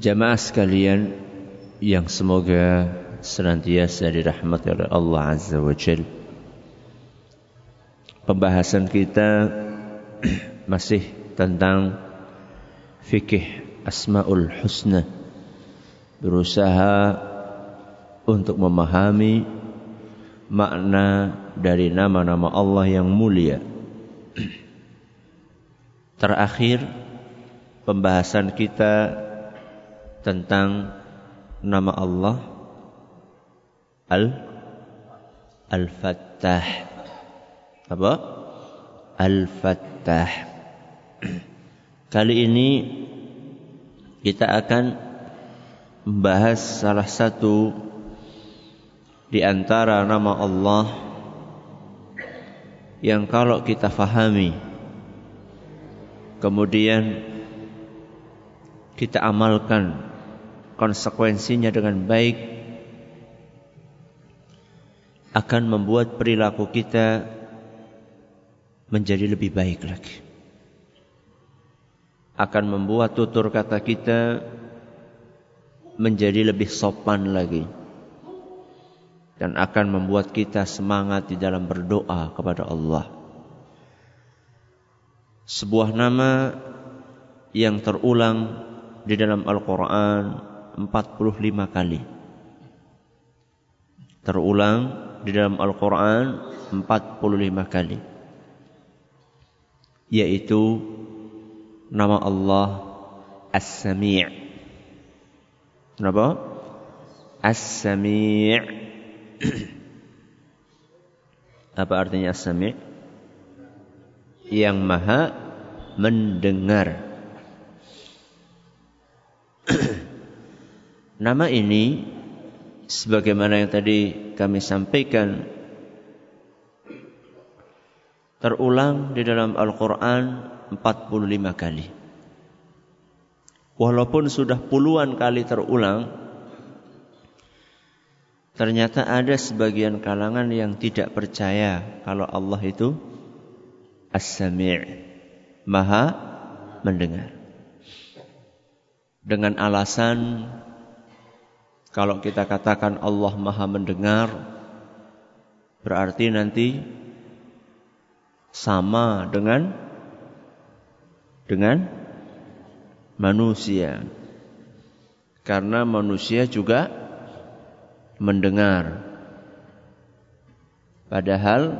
Jamaah sekalian yang semoga senantiasa dirahmati oleh Allah Azza wa Jal. Pembahasan kita masih tentang fikih Asmaul Husna. Berusaha untuk memahami makna dari nama-nama Allah yang mulia. Terakhir pembahasan kita tentang nama Allah Al Al-Fattah. Apa? Al-Fattah. Kali ini kita akan membahas salah satu di antara nama Allah yang kalau kita fahami kemudian kita amalkan konsekuensinya dengan baik akan membuat perilaku kita menjadi lebih baik lagi. Akan membuat tutur kata kita menjadi lebih sopan lagi. Dan akan membuat kita semangat di dalam berdoa kepada Allah. Sebuah nama yang terulang di dalam Al-Quran 45 kali. Terulang di dalam Al-Quran 45 kali. Yaitu nama Allah As-Sami' Kenapa? As-Sami' Apa artinya As-Sami' Yang maha mendengar Nama ini sebagaimana yang tadi kami sampaikan terulang di dalam Al-Qur'an 45 kali. Walaupun sudah puluhan kali terulang, ternyata ada sebagian kalangan yang tidak percaya kalau Allah itu As-Sami' Maha mendengar. Dengan alasan kalau kita katakan Allah Maha mendengar, berarti nanti sama dengan dengan manusia. Karena manusia juga mendengar. Padahal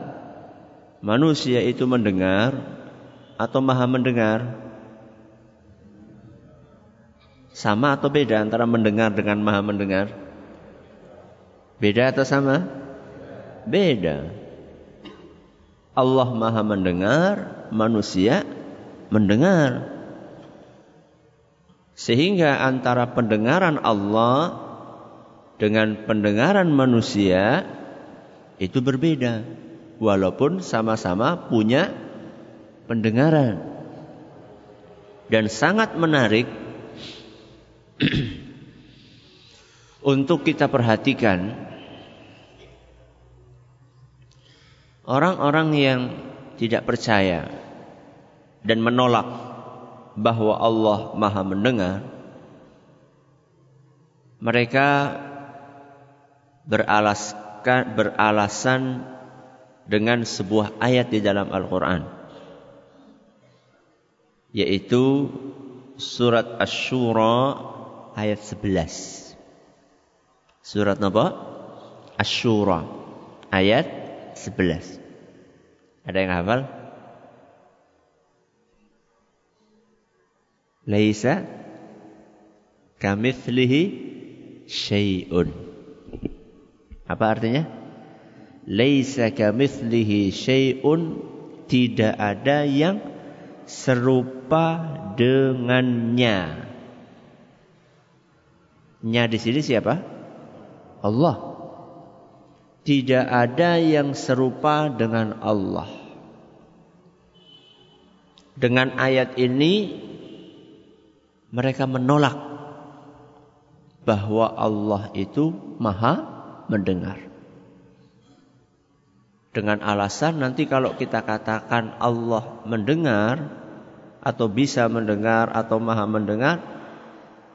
manusia itu mendengar atau maha mendengar? Sama atau beda antara mendengar dengan maha mendengar? Beda atau sama? Beda. Allah maha mendengar, manusia mendengar. Sehingga antara pendengaran Allah dengan pendengaran manusia itu berbeda. Walaupun sama-sama punya pendengaran. Dan sangat menarik untuk kita perhatikan orang-orang yang tidak percaya dan menolak bahwa Allah Maha mendengar mereka beralaskan beralasan dengan sebuah ayat di dalam Al-Qur'an yaitu surat Asy-Syura ayat 11. Surat apa? Asy-Syura ayat 11. Ada yang hafal? Laisa kamitslihi syai'un. Apa artinya? Laisa kamitslihi syai'un tidak ada yang serupa dengannya Nya di sini siapa? Allah. Tidak ada yang serupa dengan Allah. Dengan ayat ini mereka menolak bahwa Allah itu maha mendengar. Dengan alasan nanti kalau kita katakan Allah mendengar atau bisa mendengar atau maha mendengar,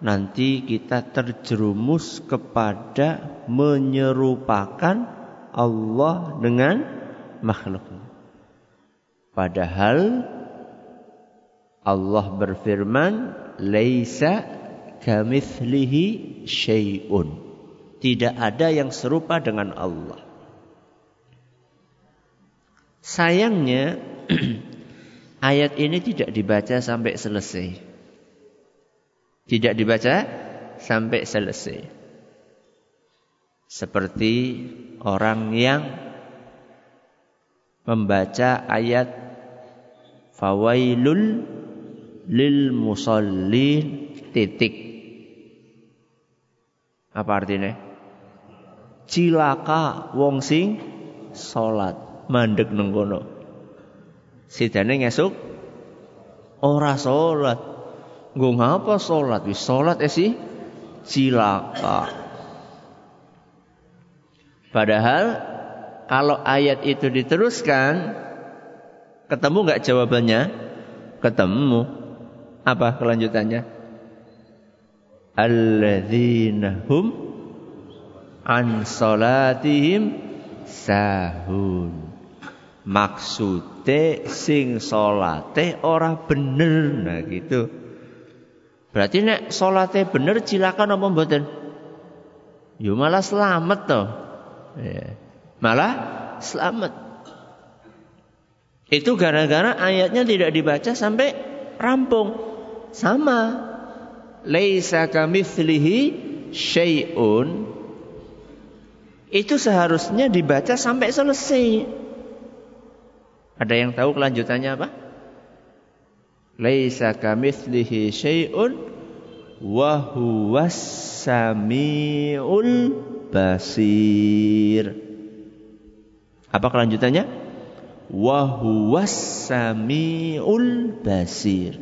nanti kita terjerumus kepada menyerupakan Allah dengan makhluk. Padahal Allah berfirman, "Laisa kamitslihi syai'un." Tidak ada yang serupa dengan Allah. Sayangnya ayat ini tidak dibaca sampai selesai. Tidak dibaca sampai selesai. Seperti orang yang membaca ayat fawailul lil musallin titik. Apa artinya? Cilaka wong sing salat mandek nang kono. Sidane ngesuk ora salat. Nggo ngapa salat? Wis salat e si cilaka. Padahal kalau ayat itu diteruskan ketemu nggak jawabannya? Ketemu. Apa kelanjutannya? Alladzina hum an salatihim sahun maksude sing salate ora bener nah gitu berarti nek salate bener cilakan apa mboten? Yo malah selamat toh ya. malah selamat itu gara-gara ayatnya tidak dibaca sampai rampung. Sama. Laisa kamitslihi syai'un. Itu seharusnya dibaca sampai selesai. Ada yang tahu kelanjutannya apa? Laisa kamitslihi syai'un wa huwas samiul basir. Apa kelanjutannya? Wa huwas samiul basir.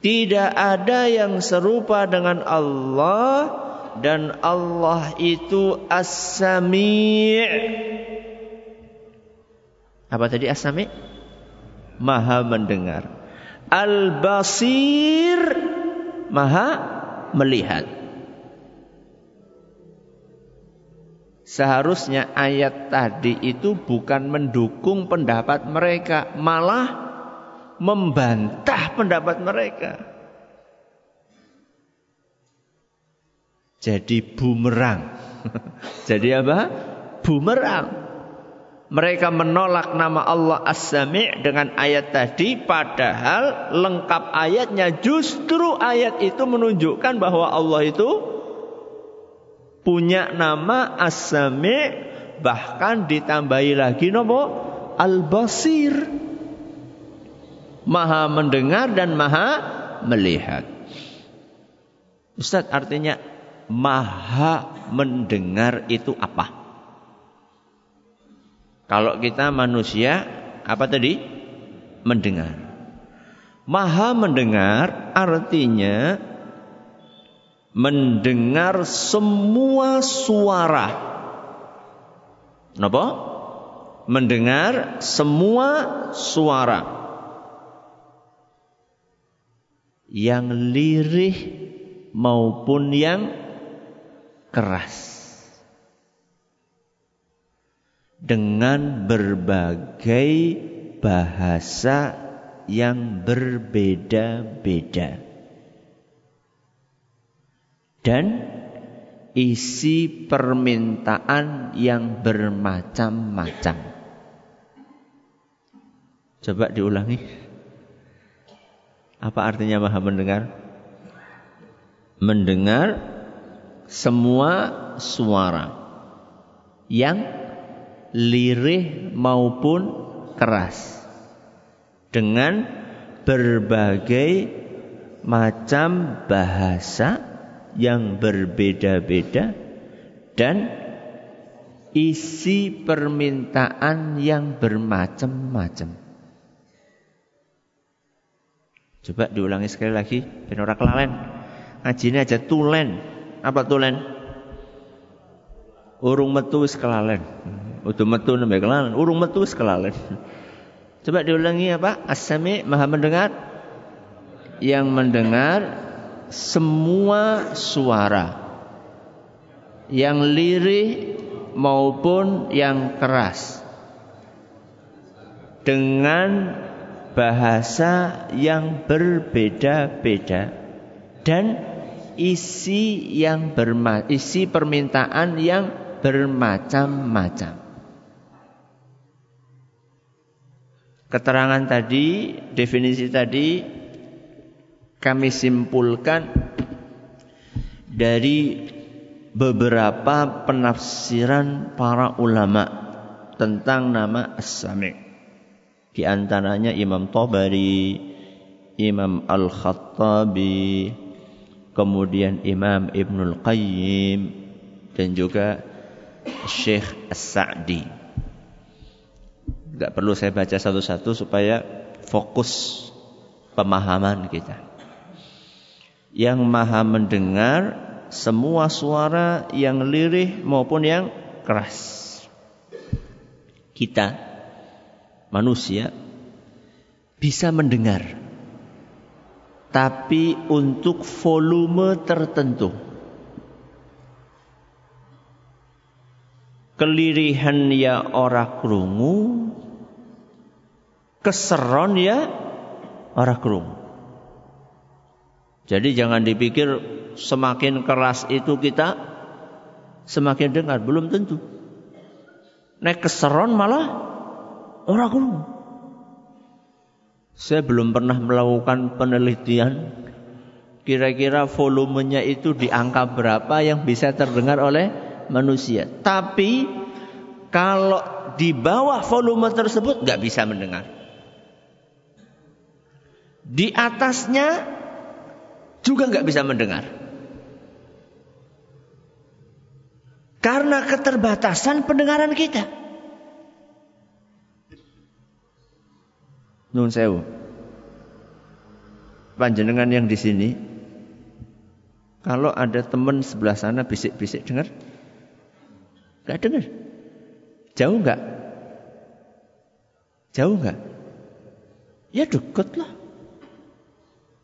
Tidak ada yang serupa dengan Allah dan Allah itu as-sami' Apa tadi asami? Maha mendengar. Al-basir maha melihat. Seharusnya ayat tadi itu bukan mendukung pendapat mereka, malah membantah pendapat mereka. Jadi bumerang. Jadi apa? Bumerang. Mereka menolak nama Allah As-Sami' dengan ayat tadi padahal lengkap ayatnya justru ayat itu menunjukkan bahwa Allah itu punya nama As-Sami' bahkan ditambahi lagi nama Al-Basir. Maha mendengar dan maha melihat. Ustaz artinya maha mendengar itu apa? Kalau kita manusia apa tadi? Mendengar. Maha mendengar artinya mendengar semua suara. Napa? Mendengar semua suara yang lirih maupun yang keras. Dengan berbagai bahasa yang berbeda-beda. Dan isi permintaan yang bermacam-macam. Coba diulangi. Apa artinya maha mendengar? Mendengar semua suara yang lirih maupun keras dengan berbagai macam bahasa yang berbeda-beda dan isi permintaan yang bermacam-macam. Coba diulangi sekali lagi, ben ora kelalen. Ngajine aja tulen. Apa tulen? Urung metu wis kelalen. Udah metu nembe kelalen, urung metu wis kelalen. Coba diulangi apa? As-Sami Maha mendengar yang mendengar semua suara yang lirih maupun yang keras dengan bahasa yang berbeda-beda dan isi yang berma isi permintaan yang bermacam-macam. Keterangan tadi, definisi tadi kami simpulkan dari beberapa penafsiran para ulama tentang nama As-Sami'. Di antaranya Imam Tabari, Imam Al-Khattabi, kemudian Imam Ibnul Qayyim dan juga Syekh As-Sa'di. Tidak perlu saya baca satu-satu supaya fokus pemahaman kita. Yang maha mendengar semua suara yang lirih maupun yang keras. Kita manusia bisa mendengar tapi untuk volume tertentu. Kelirihan ya ora krungu, keseron ya orang krungu. Jadi jangan dipikir semakin keras itu kita semakin dengar, belum tentu. Naik keseron malah orang krungu. Saya belum pernah melakukan penelitian kira-kira volumenya itu di angka berapa yang bisa terdengar oleh manusia. Tapi kalau di bawah volume tersebut nggak bisa mendengar. Di atasnya juga nggak bisa mendengar. Karena keterbatasan pendengaran kita. Nun sewu. Panjenengan yang di sini, kalau ada teman sebelah sana bisik-bisik dengar? Gak dengar. Jauh nggak? Jauh nggak? Ya deket lah.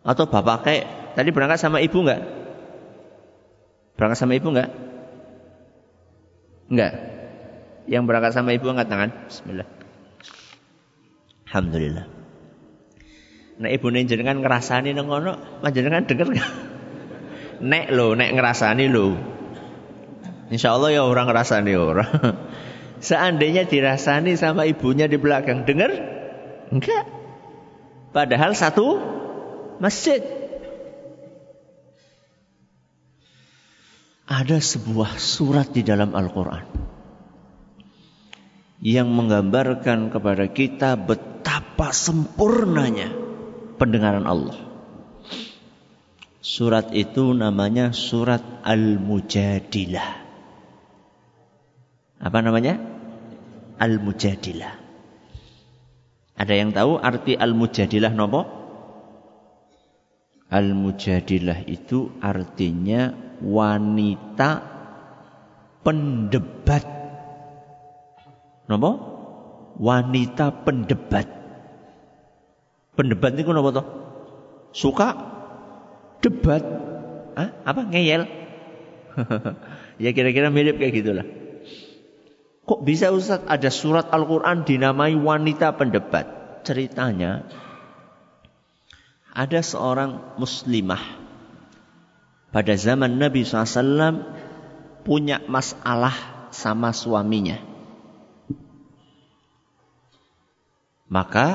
Atau bapak kayak tadi berangkat sama ibu nggak? Berangkat sama ibu nggak? Enggak. Yang berangkat sama ibu angkat tangan. Bismillah. Alhamdulillah. Nek ibu jenengan ngerasani nang ngono, panjenengan denger gak? Nek lo, nek ngerasani lo. Insya Allah ya orang ngerasani orang. Seandainya dirasani sama ibunya di belakang, dengar? Enggak. Padahal satu masjid. Ada sebuah surat di dalam Al-Quran yang menggambarkan kepada kita betapa sempurnanya pendengaran Allah. Surat itu namanya surat Al-Mujadilah. Apa namanya? Al-Mujadilah. Ada yang tahu arti Al-Mujadilah nopo? Al-mujadilah itu artinya wanita pendebat. Napa? Wanita pendebat. Pendebat itu napa toh? Suka debat. Hah? Apa ngeyel? ya kira-kira mirip kayak gitulah. Kok bisa Ustaz ada surat Al-Quran dinamai wanita pendebat? Ceritanya ada seorang muslimah pada zaman Nabi SAW punya masalah sama suaminya. Maka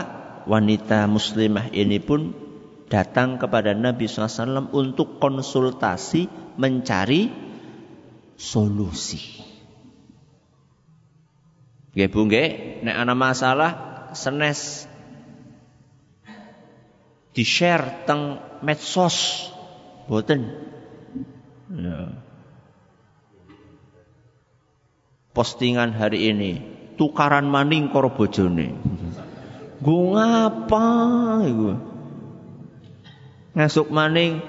wanita muslimah ini pun datang kepada Nabi SAW untuk konsultasi mencari solusi. Nggih Bu nggih, nek ana masalah senes di-share teng medsos. Boten. Ya. Postingan hari ini tukaran maning karo bojone. Gue ngapa iku? Ngasuk maning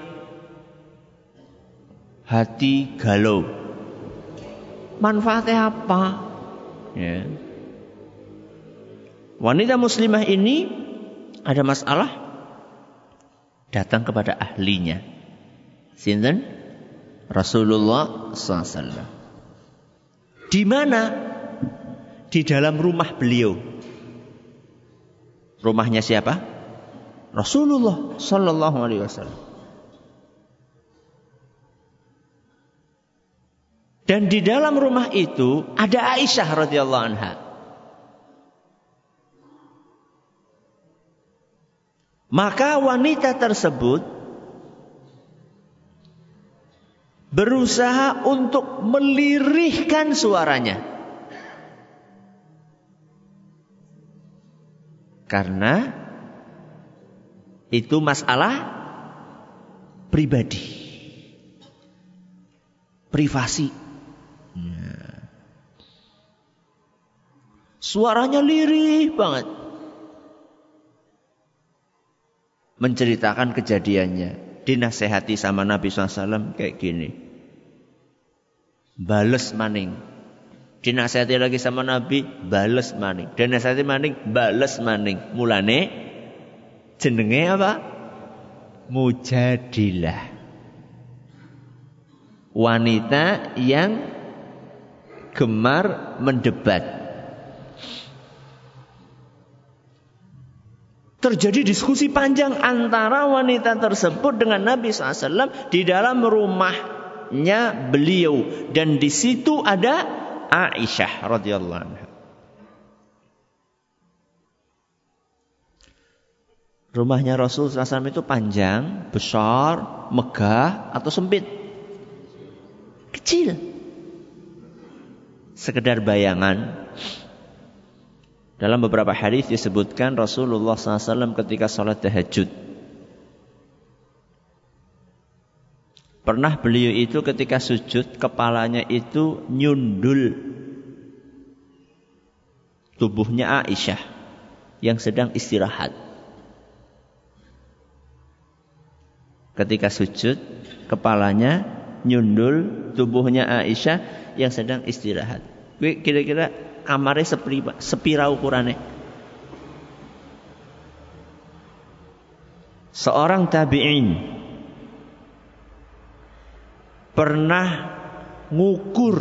hati galau. Manfaatnya apa? Ya. Wanita muslimah ini ada masalah datang kepada ahlinya. Sinten? Rasulullah SAW. Di mana? Di dalam rumah beliau. Rumahnya siapa? Rasulullah Sallallahu Alaihi Wasallam. Dan di dalam rumah itu ada Aisyah radhiyallahu anha. Maka wanita tersebut berusaha untuk melirihkan suaranya. Karena itu masalah pribadi. Privasi. Ya. Suaranya lirih banget. Menceritakan kejadiannya. Dinasehati sama Nabi SAW kayak gini bales maning. Dinasihati lagi sama Nabi, bales maning. Dinasihati maning, bales maning. Mulane jenenge apa? Mujadilah. Wanita yang gemar mendebat. Terjadi diskusi panjang antara wanita tersebut dengan Nabi SAW di dalam rumah nya beliau dan di situ ada Aisyah radhiyallahu anha. Rumahnya Rasul SAW itu panjang, besar, megah, atau sempit? Kecil. Sekedar bayangan. Dalam beberapa hadis disebutkan Rasulullah SAW ketika sholat tahajud Pernah beliau itu ketika sujud kepalanya itu nyundul tubuhnya Aisyah yang sedang istirahat. Ketika sujud kepalanya nyundul tubuhnya Aisyah yang sedang istirahat. Kira-kira kamarnya sepira, sepira ukurannya. Seorang tabi'in pernah ngukur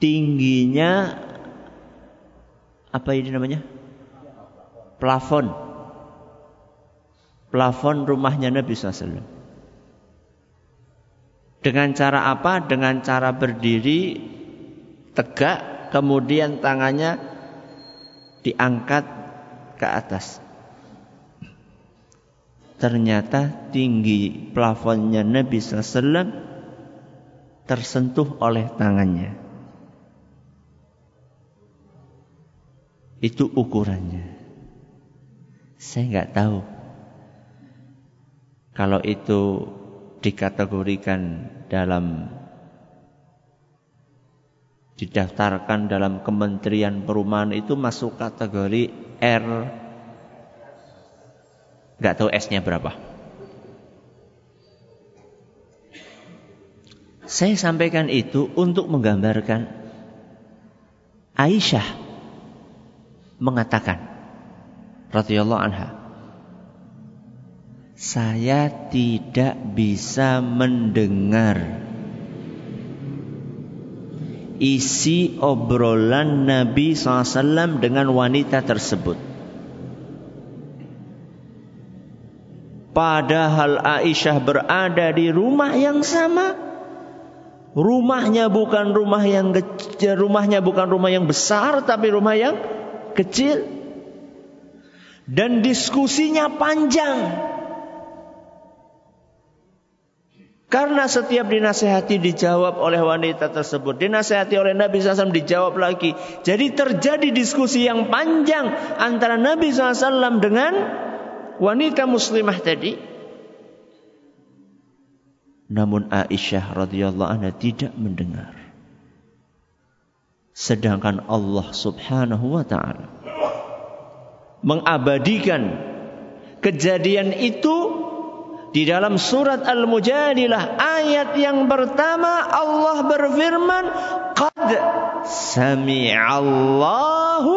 tingginya apa ini namanya? Plafon. Plafon rumahnya Nabi SAW. Dengan cara apa? Dengan cara berdiri tegak, kemudian tangannya diangkat ke atas ternyata tinggi plafonnya Nabi SAW tersentuh oleh tangannya. Itu ukurannya. Saya nggak tahu kalau itu dikategorikan dalam didaftarkan dalam Kementerian Perumahan itu masuk kategori R Nggak tahu S-nya berapa. Saya sampaikan itu untuk menggambarkan Aisyah mengatakan radhiyallahu anha saya tidak bisa mendengar isi obrolan Nabi SAW dengan wanita tersebut. Padahal Aisyah berada di rumah yang sama. Rumahnya bukan rumah yang kecil, rumahnya bukan rumah yang besar tapi rumah yang kecil. Dan diskusinya panjang. Karena setiap dinasehati dijawab oleh wanita tersebut. Dinasehati oleh Nabi SAW dijawab lagi. Jadi terjadi diskusi yang panjang antara Nabi SAW dengan wanita muslimah tadi. Namun Aisyah radhiyallahu anha tidak mendengar. Sedangkan Allah subhanahu wa ta'ala mengabadikan kejadian itu di dalam surat Al-Mujadilah ayat yang pertama Allah berfirman Qad sami'allahu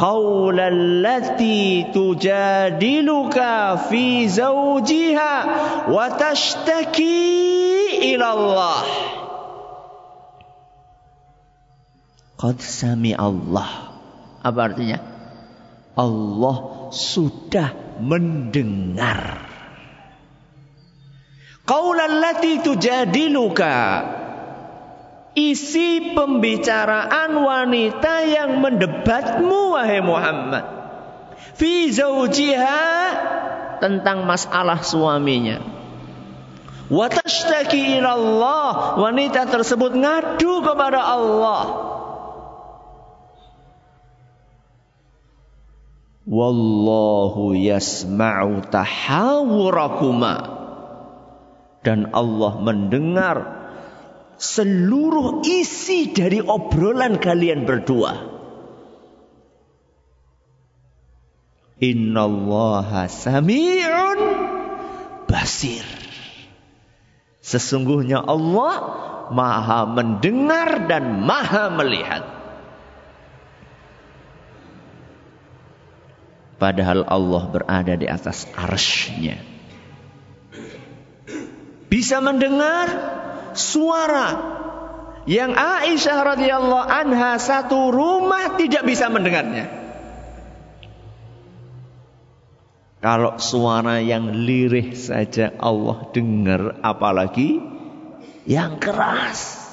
qawlan lati tujadiluka fi zawjiha wa tashtaki ila Allah Qad sami'allah. Apa artinya? Allah sudah mendengar Qaulallati tujadiluka. Isi pembicaraan wanita yang mendebatmu wahai Muhammad. Fi zaujiha tentang masalah suaminya. Wa tashtaki Allah. Wanita tersebut ngadu kepada Allah. Wallahu yasma'u tahawurakuma dan Allah mendengar seluruh isi dari obrolan kalian berdua. Innallaha sami'un basir. Sesungguhnya Allah maha mendengar dan maha melihat. Padahal Allah berada di atas arshnya bisa mendengar suara yang Aisyah radhiyallahu anha satu rumah tidak bisa mendengarnya. Kalau suara yang lirih saja Allah dengar apalagi yang keras.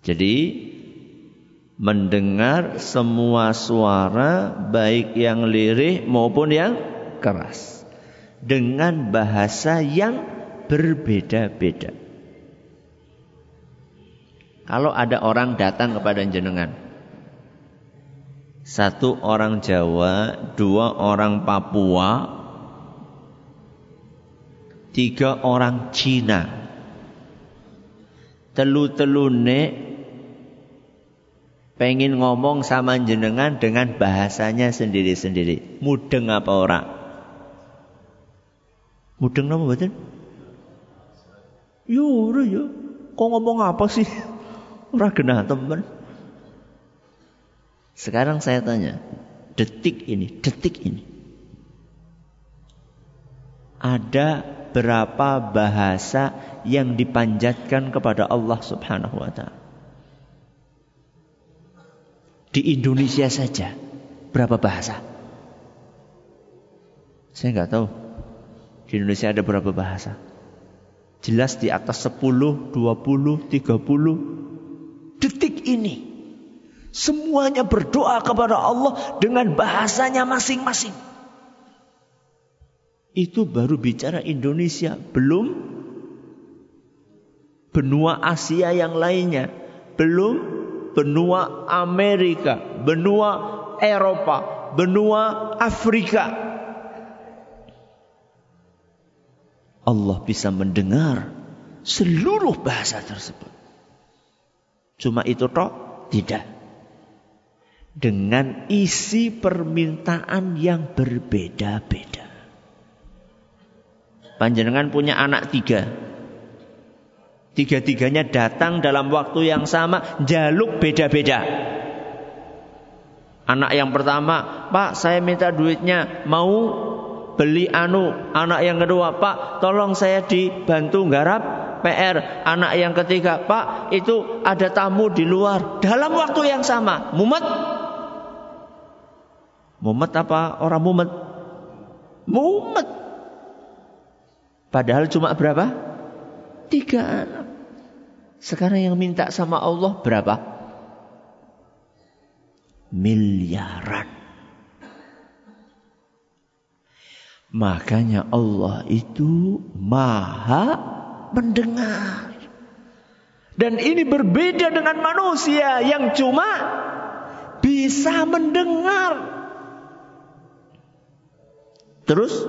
Jadi mendengar semua suara baik yang lirih maupun yang keras dengan bahasa yang berbeda-beda. Kalau ada orang datang kepada jenengan, satu orang Jawa, dua orang Papua, tiga orang Cina, telu-telune pengen ngomong sama jenengan dengan bahasanya sendiri-sendiri. Mudeng apa orang? Mudeng nama batin? Yo, udah ya. Kok ngomong apa sih? Ora genah teman. Sekarang saya tanya, detik ini, detik ini. Ada berapa bahasa yang dipanjatkan kepada Allah Subhanahu wa taala? Di Indonesia saja berapa bahasa? Saya nggak tahu. Di Indonesia ada berapa bahasa? Jelas di atas 10, 20, 30 detik ini. Semuanya berdoa kepada Allah dengan bahasanya masing-masing. Itu baru bicara Indonesia, belum. Benua Asia yang lainnya, belum. Benua Amerika, benua Eropa, benua Afrika, Allah bisa mendengar seluruh bahasa tersebut. Cuma itu toh? Tidak. Dengan isi permintaan yang berbeda-beda. Panjenengan punya anak tiga. Tiga-tiganya datang dalam waktu yang sama, jaluk beda-beda. Anak yang pertama, Pak saya minta duitnya, mau beli anu. Anak yang kedua, Pak, tolong saya dibantu garap PR. Anak yang ketiga, Pak, itu ada tamu di luar. Dalam waktu yang sama, mumet. Mumet apa orang mumet? Mumet. Padahal cuma berapa? Tiga anak. Sekarang yang minta sama Allah berapa? Miliaran. Makanya Allah itu maha mendengar. Dan ini berbeda dengan manusia yang cuma bisa mendengar. Terus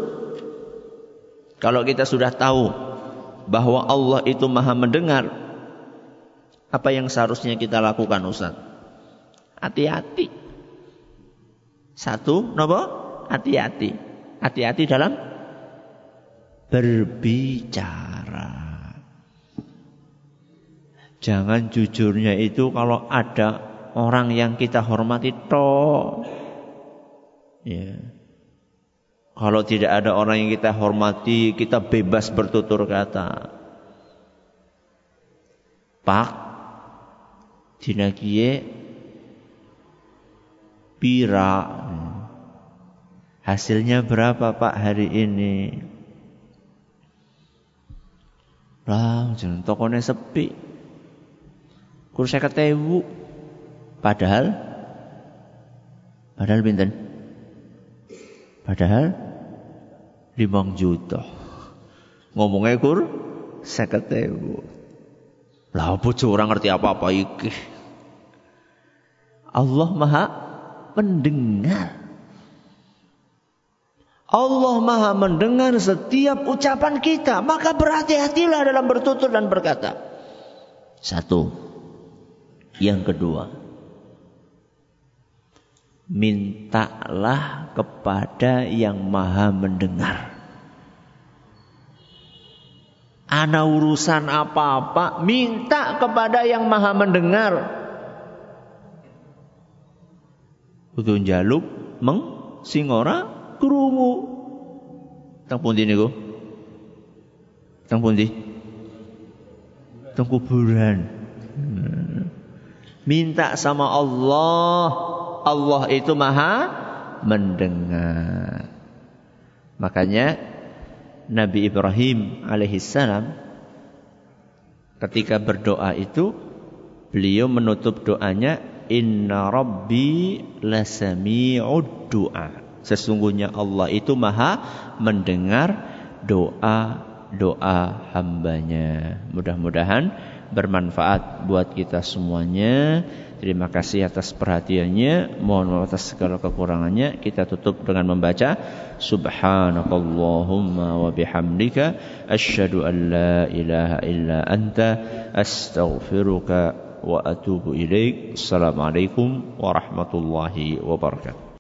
kalau kita sudah tahu bahwa Allah itu maha mendengar, apa yang seharusnya kita lakukan Ustaz? Hati-hati. Satu, nopo? Hati-hati. Hati-hati dalam berbicara. Jangan jujurnya itu kalau ada orang yang kita hormati toh. Ya. Kalau tidak ada orang yang kita hormati, kita bebas bertutur kata. Pak, dinakie pira Hasilnya berapa Pak hari ini? Lah, jangan tokonya sepi. Kurus saya. Padahal, padahal binten. Padahal limang juta. Ngomongnya kur saya ketewu. Lah apa orang ngerti apa-apa iki? Allah Maha mendengar. Allah maha mendengar setiap ucapan kita. Maka berhati-hatilah dalam bertutur dan berkata. Satu. Yang kedua. Mintalah kepada yang maha mendengar. Ana urusan apa-apa, minta kepada yang maha mendengar. Kudu jaluk meng singora krungu. Teng pundi niku? Teng pundi? Teng kuburan. Hmm. Minta sama Allah. Allah itu maha mendengar. Makanya Nabi Ibrahim alaihissalam ketika berdoa itu beliau menutup doanya Inna Rabbi lasami'ud du'a. Sesungguhnya Allah itu maha mendengar doa-doa hambanya. Mudah-mudahan bermanfaat buat kita semuanya. Terima kasih atas perhatiannya. Mohon maaf atas segala kekurangannya. Kita tutup dengan membaca Subhanakallahumma wa bihamdika asyhadu an la ilaha illa anta astaghfiruka wa atubu ilaik. Assalamualaikum warahmatullahi wabarakatuh.